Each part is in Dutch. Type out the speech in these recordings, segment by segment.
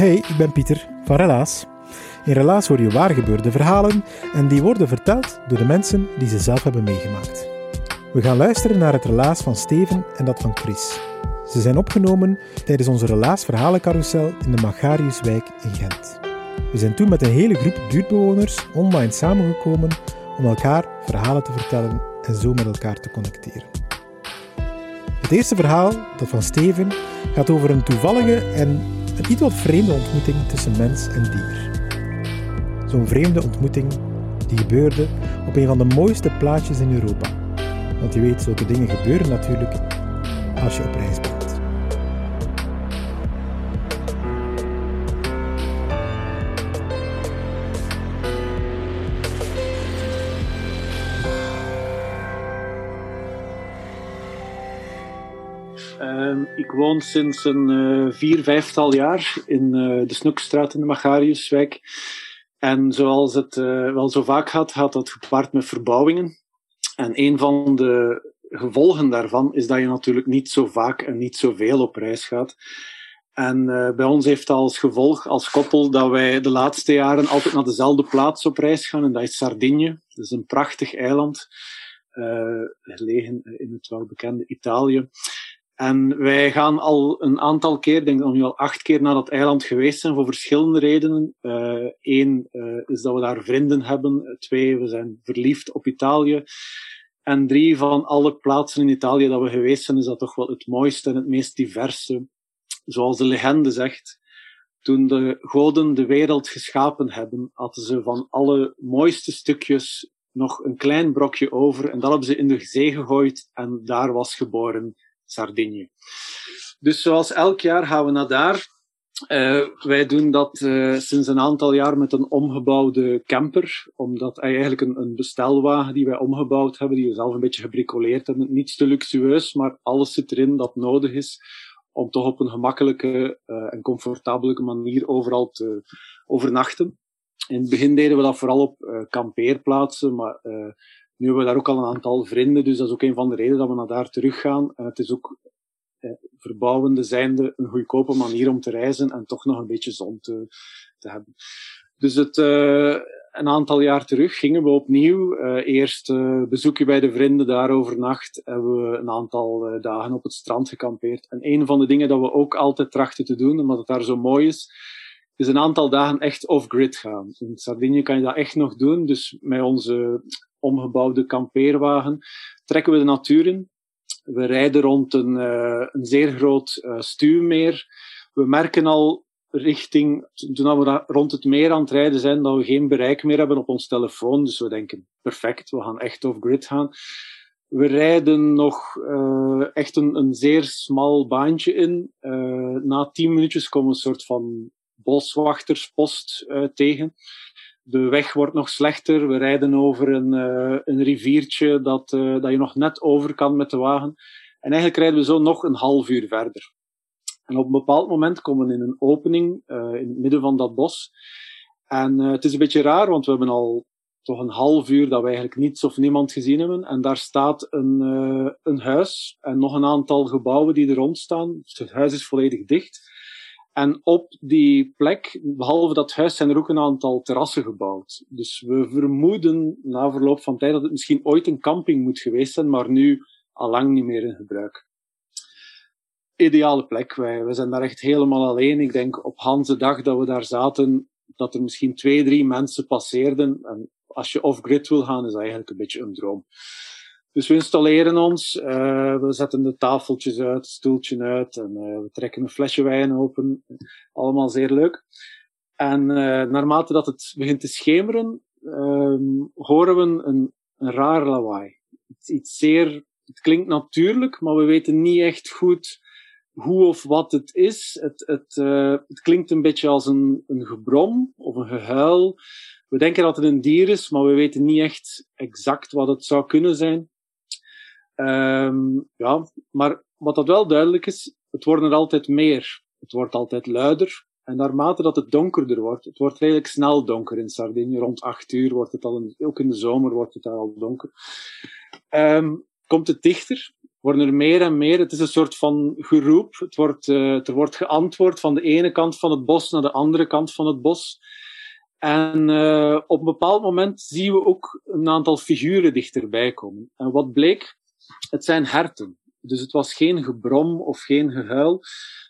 Hey, ik ben Pieter van Relaas. In Relaas hoor je waargebeurde verhalen en die worden verteld door de mensen die ze zelf hebben meegemaakt. We gaan luisteren naar het relaas van Steven en dat van Chris. Ze zijn opgenomen tijdens onze Relaas Verhalencarousel in de Magariuswijk in Gent. We zijn toen met een hele groep buurtbewoners online samengekomen om elkaar verhalen te vertellen en zo met elkaar te connecteren. Het eerste verhaal, dat van Steven, gaat over een toevallige en een iets wat vreemde ontmoeting tussen mens en dier. Zo'n vreemde ontmoeting die gebeurde op een van de mooiste plaatsjes in Europa. Want je weet, zulke dingen gebeuren natuurlijk als je op reis bent. Ik woon sinds een uh, vier, vijftal jaar in uh, de Snoekstraat in de Magariuswijk. En zoals het uh, wel zo vaak gaat, gaat dat gepaard met verbouwingen. En een van de gevolgen daarvan is dat je natuurlijk niet zo vaak en niet zoveel op reis gaat. En bij ons heeft dat als gevolg, als koppel, dat wij de laatste jaren altijd naar dezelfde plaats op reis gaan. En dat is Sardinië. Dat is een prachtig eiland, gelegen in het welbekende Italië. En wij gaan al een aantal keer, ik denk we nu al acht keer naar dat eiland geweest zijn, voor verschillende redenen. Eén uh, uh, is dat we daar vrienden hebben. Twee, we zijn verliefd op Italië. En drie, van alle plaatsen in Italië dat we geweest zijn, is dat toch wel het mooiste en het meest diverse. Zoals de legende zegt, toen de goden de wereld geschapen hebben, hadden ze van alle mooiste stukjes nog een klein brokje over. En dat hebben ze in de zee gegooid en daar was geboren Sardinië. Dus zoals elk jaar gaan we naar daar. Uh, wij doen dat uh, sinds een aantal jaar met een omgebouwde camper, omdat eigenlijk een, een, bestelwagen die wij omgebouwd hebben, die we zelf een beetje gebricoleerd hebben. Niets te luxueus, maar alles zit erin dat nodig is om toch op een gemakkelijke en comfortabele manier overal te overnachten. In het begin deden we dat vooral op kampeerplaatsen, maar nu hebben we daar ook al een aantal vrienden, dus dat is ook een van de redenen dat we naar daar teruggaan. En het is ook eh, verbouwende zijnde een goedkope manier om te reizen en toch nog een beetje zon te, te hebben. Dus het, uh, een aantal jaar terug gingen we opnieuw. Uh, eerst uh, bezoekje bij de vrienden daar overnacht. Hebben we een aantal uh, dagen op het strand gekampeerd. En een van de dingen dat we ook altijd trachten te doen, omdat het daar zo mooi is, is een aantal dagen echt off-grid gaan. In Sardinië kan je dat echt nog doen. Dus met onze omgebouwde kampeerwagen, trekken we de natuur in. We rijden rond een, uh, een zeer groot uh, stuwmeer. We merken al richting, toen we rond het meer aan het rijden zijn, dat we geen bereik meer hebben op ons telefoon. Dus we denken, perfect, we gaan echt off-grid gaan. We rijden nog uh, echt een, een zeer smal baantje in. na tien minuutjes komen we een soort van boswachterspost tegen de weg wordt nog slechter. We rijden over een, uh, een riviertje dat, uh, dat je nog net over kan met de wagen. En eigenlijk rijden we zo nog een half uur verder. En op een bepaald moment komen we in een opening uh, in het midden van dat bos. En het is een beetje raar, want we hebben al toch een half uur dat we eigenlijk niets of niemand gezien hebben. En daar staat een, een huis en nog een aantal gebouwen die er staan. Dus het huis is volledig dicht. En op die plek, behalve dat huis, zijn er ook een aantal terrassen gebouwd. Dus we vermoeden na verloop van tijd dat het misschien ooit een camping moet geweest zijn, maar nu al lang niet meer in gebruik. Ideale plek. Wij, wij zijn daar echt helemaal alleen. Ik denk op Hanse dag dat we daar zaten, dat er misschien twee, drie mensen passeerden. En als je off-grid wil gaan, is dat eigenlijk een beetje een droom. Dus we installeren ons, uh, we zetten de tafeltjes uit, het stoeltje uit en uh, we trekken een flesje wijn open. Allemaal zeer leuk. En uh, naarmate dat het begint te schemeren, um, horen we een, een raar lawaai. Iets, zeer, het klinkt natuurlijk, maar we weten niet echt goed hoe of wat het is. Het, het, het klinkt een beetje als een, een gebrom of een gehuil. We denken dat het een dier is, maar we weten niet echt exact wat het zou kunnen zijn. Um, ja, maar wat dat wel duidelijk is, het worden er altijd meer. Het wordt altijd luider. En naarmate dat het donkerder wordt, het wordt redelijk snel donker in Sardinië. Rond acht uur wordt het al, in, ook in de zomer wordt het daar al donker. Um, komt het dichter, worden er meer en meer. Het is een soort van geroep. Het wordt, uh, er wordt geantwoord van de ene kant van het bos naar de andere kant van het bos. En uh, op een bepaald moment zien we ook een aantal figuren dichterbij komen. En wat bleek? Het zijn herten. Dus het was geen gebrom of geen gehuil,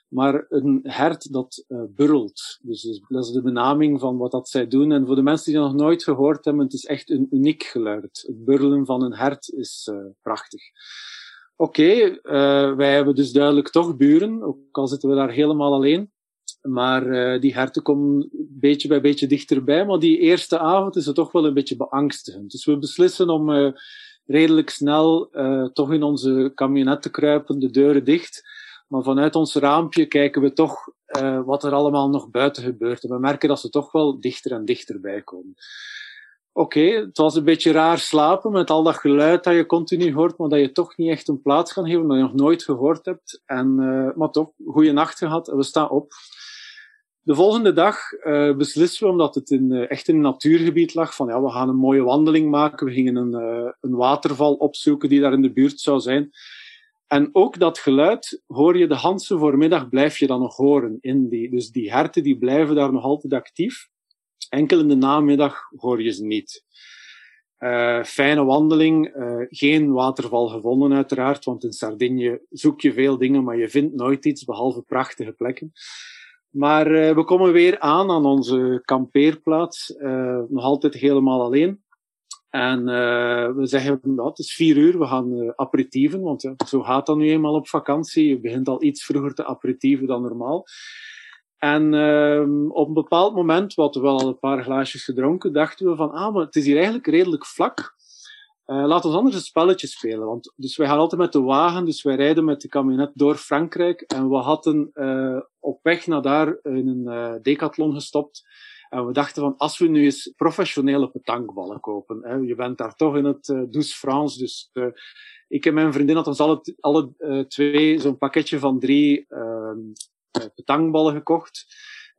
maar een hert dat uh, burrelt. Dus dat is de benaming van wat dat zij doen. En voor de mensen die dat nog nooit gehoord hebben, het is echt een uniek geluid. Het burrelen van een hert is uh, prachtig. Oké, uh, wij hebben dus duidelijk toch buren, ook al zitten we daar helemaal alleen. Maar die herten komen beetje bij beetje dichterbij. Maar die eerste avond is het toch wel een beetje beangstigend. Dus we beslissen om redelijk snel uh, toch in onze camionet te kruipen, de deuren dicht. Maar vanuit ons raampje kijken we toch uh, wat er allemaal nog buiten gebeurt. En we merken dat ze toch wel dichter en dichterbij komen. Oké, het was een beetje raar slapen met al dat geluid dat je continu hoort, maar dat je toch niet echt een plaats kan geven, dat je nog nooit gehoord hebt. En, uh, maar toch, goede nacht gehad en we staan op. De volgende dag uh, beslissen we, omdat het in, uh, echt in een natuurgebied lag, van ja, we gaan een mooie wandeling maken. We gingen een, uh, een waterval opzoeken die daar in de buurt zou zijn. En ook dat geluid hoor je de Hanse voormiddag, blijf je dan nog horen. In die, dus die herten die blijven daar nog altijd actief. Enkel in de namiddag hoor je ze niet. Fijne wandeling, geen waterval gevonden uiteraard, want in Sardinië zoek je veel dingen, maar je vindt nooit iets behalve prachtige plekken. Maar uh, we komen weer aan aan onze kampeerplaats, nog altijd helemaal alleen. En we zeggen, nou, het is vier uur, we gaan aperitieven, want ja, zo gaat dat nu eenmaal op vakantie. Je begint al iets vroeger te aperitieven dan normaal. En uh, op een bepaald moment, wat we wel al een paar glaasjes gedronken, dachten we van, ah, maar het is hier eigenlijk redelijk vlak. Uh, laat ons anders een spelletje spelen. Want, dus wij gaan altijd met de wagen, dus wij rijden met de camionet door Frankrijk. En we hadden uh, op weg naar daar een uh, decathlon gestopt. En we dachten van, als we nu eens professionele petankballen kopen. Hè, je bent daar toch in het uh, Douce dus ik en mijn vriendin hadden ons alle, alle twee zo'n pakketje van drie petankballen gekocht.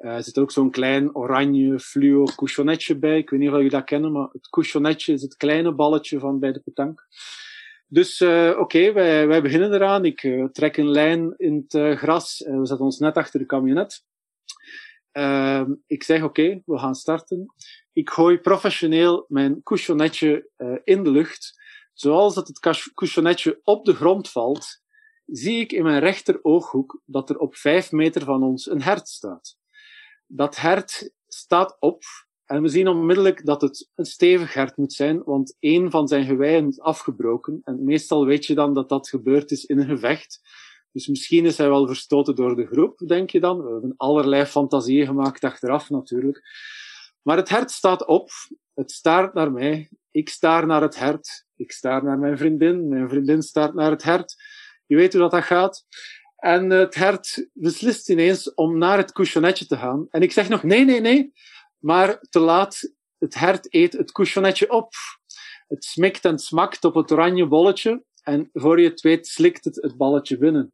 Uh, er zit ook zo'n klein oranje fluo couchonnetje bij. Ik weet niet of jullie dat kennen, maar het couchonnetje is het kleine balletje van bij de petank. Dus uh, oké, wij, wij beginnen eraan. Ik uh, trek een lijn in het gras. we zetten ons net achter de camionet. Ehm, ik zeg oké, we gaan starten. Ik gooi professioneel mijn couchonnetje in de lucht. Zoals dat het couchonnetje op de grond valt, zie ik in mijn rechter ooghoek dat er op vijf meter van ons een hert staat. Dat hert staat op en we zien onmiddellijk dat het een stevig hert moet zijn, want één van zijn geweien is afgebroken. En meestal weet je dan dat dat gebeurd is in een gevecht. Dus misschien is hij wel verstoten door de groep, denk je dan. We hebben allerlei fantasieën gemaakt achteraf natuurlijk. Maar het hert staat op, het staart naar mij, ik staar naar het hert, ik staar naar mijn vriendin, mijn vriendin staart naar het hert. Je weet hoe dat, dat gaat. En het hert beslist ineens om naar het couchonnetje te gaan. En ik zeg nog, nee, nee, nee. Maar te laat, het hert eet het couchonnetje op. Het smikt en smakt op het oranje bolletje. En voor je het weet, slikt het het balletje binnen.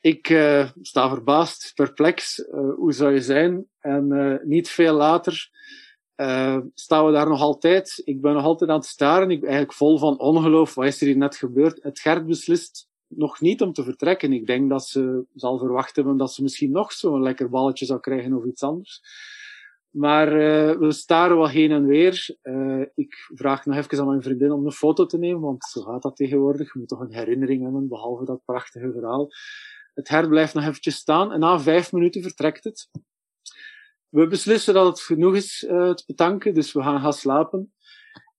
Ik uh, sta verbaasd, perplex. Uh, hoe zou je zijn? En uh, niet veel later staan we daar nog altijd. Ik ben nog altijd aan het staren. Ik ben eigenlijk vol van ongeloof. Wat is er hier net gebeurd? Het Gert beslist nog niet om te vertrekken. Ik denk dat ze zal verwachten hebben dat ze misschien nog zo'n lekker balletje zou krijgen of iets anders. Maar uh, we staren wel heen en weer. Uh, ik vraag nog even aan mijn vriendin om een foto te nemen, want zo gaat dat tegenwoordig. Je moet toch een herinnering hebben, behalve dat prachtige verhaal. Het hert blijft nog eventjes staan en na vijf minuten vertrekt het. We beslissen dat het genoeg is uh, te betanken, dus we gaan gaan slapen.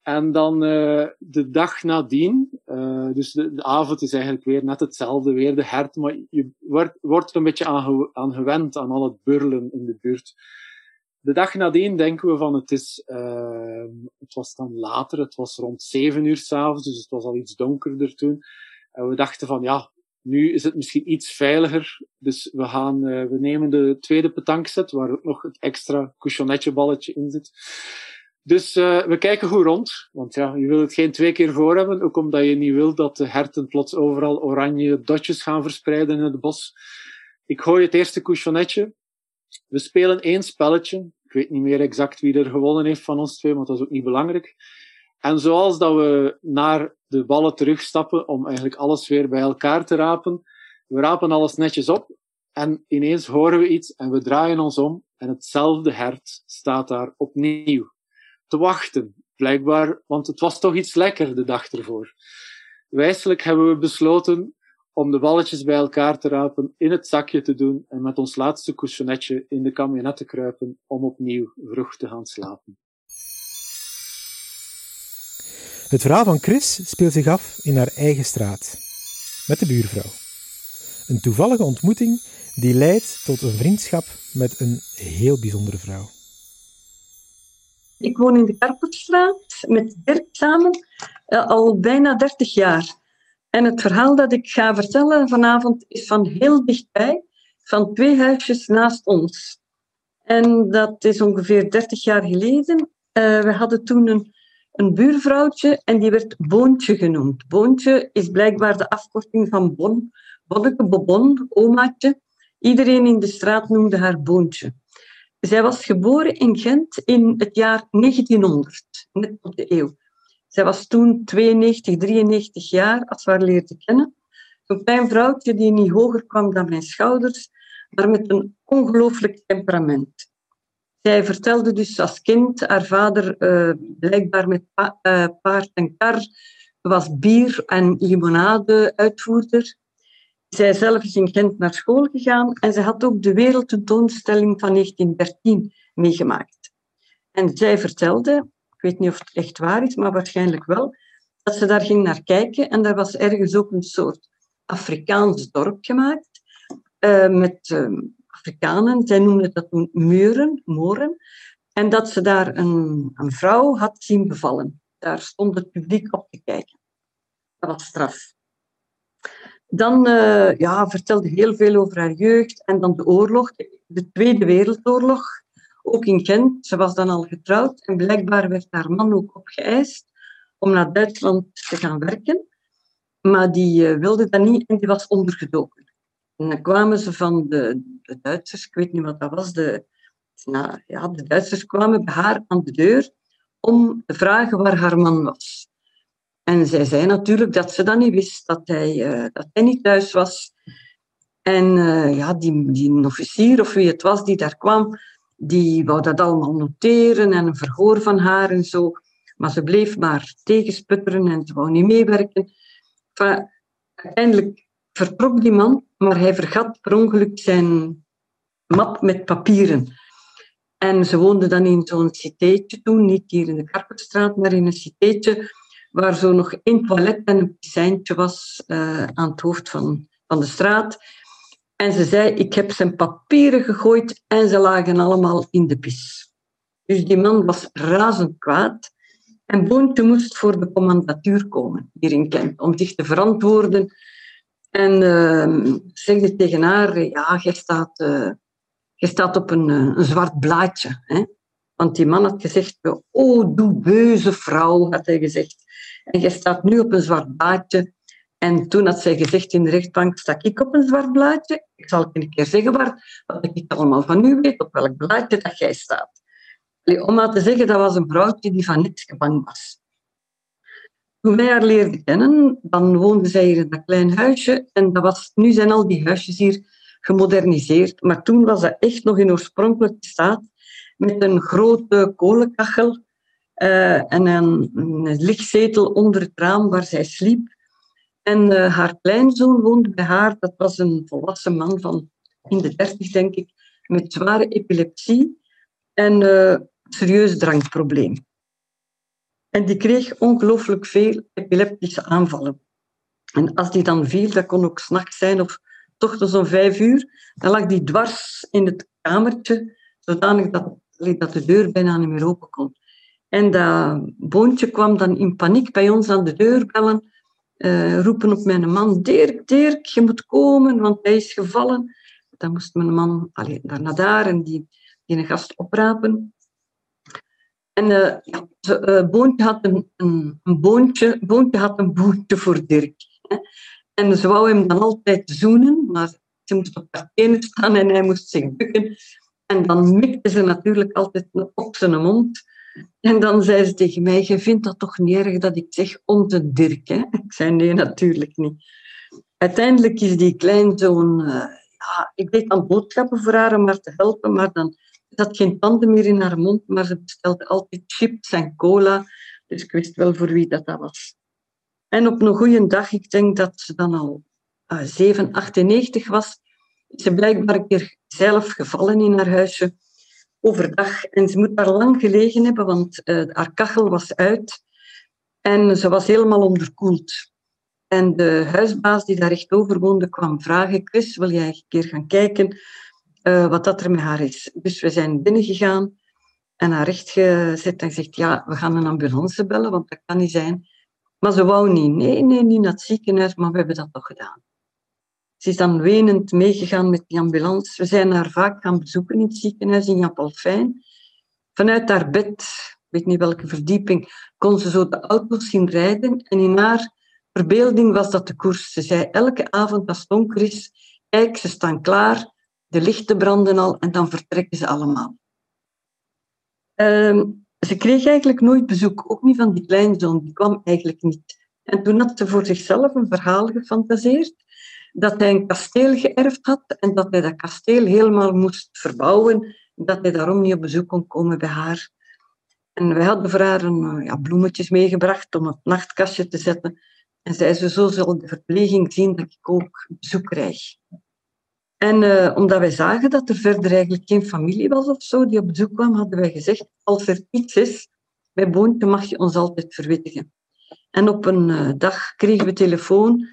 En dan uh, de dag nadien, uh, dus de, avond is eigenlijk weer net hetzelfde, weer de hert, maar je wordt, wordt er een beetje aan, aan gewend, aan al het burlen in de buurt. De dag nadien denken we van het is, uh, het was dan later, het was rond zeven uur s'avonds, dus het was al iets donkerder toen. En we dachten van ja, nu is het misschien iets veiliger. Dus we gaan, uh, we nemen de tweede petankset, waar ook nog het extra couchonnetje balletje in zit. Dus uh, we kijken goed rond. Want ja, je wil het geen twee keer voor hebben. Ook omdat je niet wil dat de herten plots overal oranje dotjes gaan verspreiden in het bos. Ik gooi het eerste couchonnetje. We spelen één spelletje. Ik weet niet meer exact wie er gewonnen heeft van ons twee, maar dat is ook niet belangrijk. En zoals dat we naar de ballen terugstappen om eigenlijk alles weer bij elkaar te rapen, we rapen alles netjes op en ineens horen we iets en we draaien ons om en hetzelfde hert staat daar opnieuw te wachten. Blijkbaar, want het was toch iets lekker de dag ervoor. Wijselijk hebben we besloten om de balletjes bij elkaar te rapen, in het zakje te doen en met ons laatste couchonnetje in de camionet te kruipen om opnieuw vroeg te gaan slapen. Het verhaal van Chris speelt zich af in haar eigen straat, met de buurvrouw. Een toevallige ontmoeting die leidt tot een vriendschap met een heel bijzondere vrouw. Ik woon in de Karperstraat met Dirk samen uh, al bijna 30 jaar. En het verhaal dat ik ga vertellen vanavond is van heel dichtbij, van twee huisjes naast ons. En dat is ongeveer 30 jaar geleden. Uh, we hadden toen een, een buurvrouwtje en die werd Boontje genoemd. Boontje is blijkbaar de afkorting van Bon. Bonneke Bobon, omaatje. Iedereen in de straat noemde haar Boontje. Zij was geboren in Gent in het jaar 1900, net op de eeuw. Zij was toen 92, 93 jaar als we haar leerde kennen. Een klein vrouwtje die niet hoger kwam dan mijn schouders, maar met een ongelooflijk temperament. Zij vertelde dus als kind, haar vader uh, blijkbaar met uh, paard en kar was bier- en limonade-uitvoerder. Zij zelf is in Gent naar school gegaan en ze had ook de wereldtentoonstelling van 1913 meegemaakt. En zij vertelde, ik weet niet of het echt waar is, maar waarschijnlijk wel, dat ze daar ging naar kijken en daar was ergens ook een soort Afrikaans dorp gemaakt uh, met uh, Afrikanen. Zij noemden dat toen muren, moren. En dat ze daar een, een vrouw had zien bevallen. Daar stond het publiek op te kijken. Dat was straf. Dan uh, ja, vertelde heel veel over haar jeugd en dan de oorlog, de Tweede Wereldoorlog, ook in Gent. Ze was dan al getrouwd en blijkbaar werd haar man ook opgeëist om naar Duitsland te gaan werken. Maar die uh, wilde dat niet en die was ondergedoken. En dan kwamen ze van de, de Duitsers, ik weet niet wat dat was, de, nou, ja, de Duitsers kwamen bij haar aan de deur om te vragen waar haar man was. En zij zei natuurlijk dat ze dat niet wist, dat hij, uh, dat hij niet thuis was. En uh, ja, die, die officier of wie het was die daar kwam, die wou dat allemaal noteren en een verhoor van haar en zo. Maar ze bleef maar tegensputteren en ze wou niet meewerken. Enfin, uiteindelijk vertrok die man, maar hij vergat per ongeluk zijn map met papieren. En ze woonde dan in zo'n citéetje toen, niet hier in de Karperstraat, maar in een citéetje waar zo nog één toilet en een piscijntje was uh, aan het hoofd van, van de straat. En ze zei, ik heb zijn papieren gegooid en ze lagen allemaal in de pis. Dus die man was razend kwaad. En Boontje moest voor de commandatuur komen hier in Kent om zich te verantwoorden. En uh, zegde tegen haar, ja, je staat, uh, staat op een, een zwart blaadje. Hè? Want die man had gezegd, oh, doe beuze vrouw, had hij gezegd. En je staat nu op een zwart blaadje. En toen had zij gezegd in de rechtbank, sta ik op een zwart blaadje? Ik zal een keer zeggen waar, wat ik allemaal van u weet, op welk blaadje dat jij staat. Om maar te zeggen, dat was een vrouwtje die van niets bang was. Toen wij haar leerden kennen, dan woonde zij hier in dat klein huisje. En dat was, nu zijn al die huisjes hier gemoderniseerd. Maar toen was dat echt nog in oorspronkelijke staat. Met een grote kolenkachel uh, en een, een, lichtzetel onder het raam waar zij sliep. En uh, haar kleinzoon woonde bij haar. Dat was een volwassen man van in de dertig, denk ik, met zware epilepsie en uh, serieus drankprobleem. En die kreeg ongelooflijk veel epileptische aanvallen. En als die dan viel, dat kon ook s'nachts zijn of toch zo'n vijf uur, dan lag die dwars in het kamertje, zodanig dat, dat de deur bijna niet meer open kon. En dat boontje kwam dan in paniek bij ons aan de deur bellen, uh, roepen op mijn man, Dirk, Dirk, je moet komen, want hij is gevallen. Dan moest mijn man allee, daar naar daar en die, die een gast oprapen. En uh, ja, uh, Boontje had een, een, boontje, Boontje had een boontje voor Dirk. En ze wou hem dan altijd zoenen, maar ze moest op haar tenen staan en hij moest zich bukken. En dan mikte ze natuurlijk altijd op zijn mond. En dan zei ze tegen mij, je vindt dat toch niet erg dat ik zeg onze Dirk? Hè? Ik zei, nee, natuurlijk niet. Uiteindelijk is die kleinzoon... Uh, ja, ik deed dan boodschappen voor haar om haar te helpen, maar dan zat geen tanden meer in haar mond, maar ze bestelde altijd chips en cola. Dus ik wist wel voor wie dat, dat was. En op een goede dag, ik denk dat ze dan al uh, 7, 98 was, is ze blijkbaar een keer zelf gevallen in haar huisje overdag. En ze moet daar lang gelegen hebben, want uh, haar kachel was uit. En ze was helemaal onderkoeld. En de huisbaas die daar recht over woonde, kwam vragen, Chris, wil jij een keer gaan kijken uh, wat dat er met haar is? Dus we zijn binnengegaan en haar recht gezet en gezegd, ja, we gaan een ambulance bellen, want dat kan niet zijn. Maar ze wou niet. Nee, nee, niet naar het ziekenhuis, maar we hebben dat toch gedaan. Ze is dan wenend meegegaan met die ambulance. We zijn haar vaak gaan bezoeken in het ziekenhuis in Japalfijn. Vanuit haar bed, weet niet welke verdieping, kon ze zo de auto's zien rijden. En in haar verbeelding was dat de koers. Ze zei elke avond als het donker is, kijk, ze staan klaar, de lichten branden al en dan vertrekken ze allemaal. Um, ze kreeg eigenlijk nooit bezoek, ook niet van die kleinzoon, die kwam eigenlijk niet. En toen had ze voor zichzelf een verhaal gefantaseerd dat hij een kasteel geërfd had en dat hij dat kasteel helemaal moest verbouwen, dat hij daarom niet op bezoek kon komen bij haar. En wij hadden voor haar een, ja, bloemetjes meegebracht om het nachtkastje te zetten. En zei ze, zo zal de verpleging zien dat ik ook bezoek krijg. En uh, omdat wij zagen dat er verder eigenlijk geen familie was of zo die op bezoek kwam, hadden wij gezegd, als er iets is, bij Boontje mag je ons altijd verwittigen. En op een uh, dag kregen we telefoon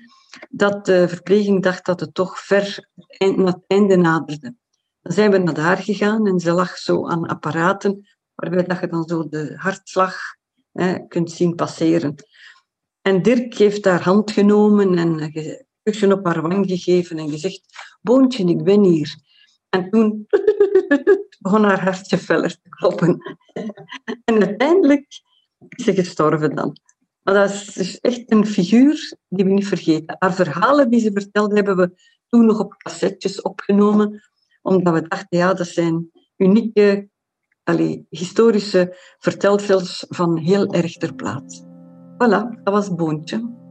dat de verpleging dacht dat het toch ver naar het einde naderde. Dan zijn we naar daar gegaan en ze lag zo aan apparaten waarbij dat je dan zo de hartslag hè, kunt zien passeren. En Dirk heeft haar hand genomen en een kusje op haar wang gegeven en gezegd, Boontje, ik ben hier. En toen begon haar hartje feller te kloppen. En uiteindelijk is ze gestorven dan. Maar dat is dus echt een figuur die we niet vergeten. Haar verhalen die ze vertelde, hebben we toen nog op cassettes opgenomen, omdat we dachten, ja, dat zijn unieke, allez, historische vertelsels van heel erg ter plaatse. Voilà, dat was Boontje.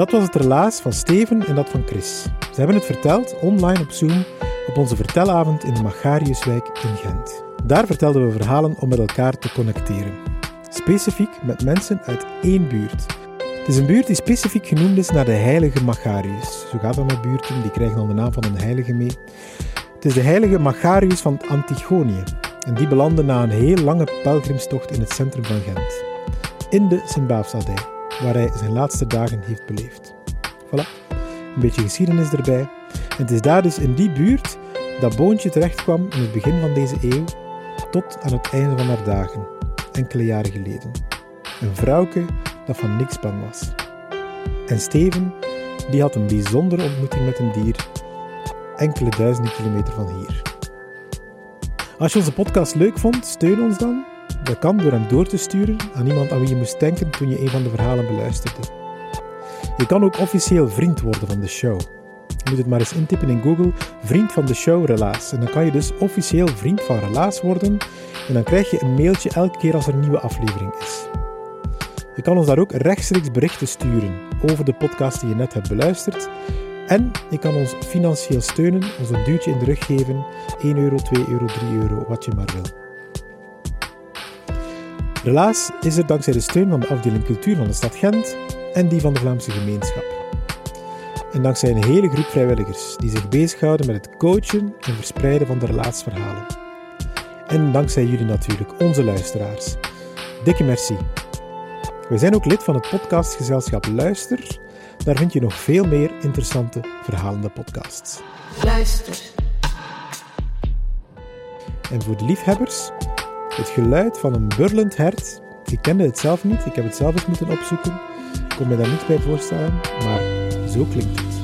Dat was het relaas van Steven en dat van Chris. Ze hebben het verteld online op Zoom op onze vertelavond in de Magariuswijk in Gent. Daar vertelden we verhalen om met elkaar te connecteren. Specifiek met mensen uit één buurt. Het is een buurt die specifiek genoemd is naar de heilige Magarius. Zo gaat dat met buurten, die krijgen dan de naam van een heilige mee. Het is de heilige Magarius van Antigonië. En die belandde na een heel lange pelgrimstocht in het centrum van Gent. In de Sint-Baafsabdij waar hij zijn laatste dagen heeft beleefd. Voilà, een beetje geschiedenis erbij. En het is daar dus in die buurt dat Boontje terechtkwam in het begin van deze eeuw tot aan het einde van haar dagen, enkele jaren geleden. Een vrouwke dat van niks bang was. En Steven, die had een bijzondere ontmoeting met een dier, enkele duizenden kilometer van hier. Als je onze podcast leuk vond, steun ons dan dat kan door hem door te sturen aan iemand aan wie je moest denken toen je een van de verhalen beluisterde. Je kan ook officieel vriend worden van de show. Je moet het maar eens intippen in Google, vriend van de show Relaas. En dan kan je dus officieel vriend van Relaas worden en dan krijg je een mailtje elke keer als er een nieuwe aflevering is. Je kan ons daar ook rechtstreeks berichten sturen over de podcast die je net hebt beluisterd. En je kan ons financieel steunen, ons een duwtje in de rug geven, 1 euro, 2 euro, 3 euro, wat je maar wil. Relaas is er dankzij de steun van de afdeling cultuur van de stad Gent en die van de Vlaamse gemeenschap. En dankzij een hele groep vrijwilligers die zich bezighouden met het coachen en verspreiden van de relaatsverhalen. En dankzij jullie natuurlijk, onze luisteraars. Dikke merci. We zijn ook lid van het podcastgezelschap Luister. Daar vind je nog veel meer interessante verhalende podcasts. Luister. En voor de liefhebbers, het geluid van een burlend hert. Ik kende het zelf niet, ik heb het zelf eens moeten opzoeken. Ik kon me daar niet bij voorstellen, maar zo klinkt het.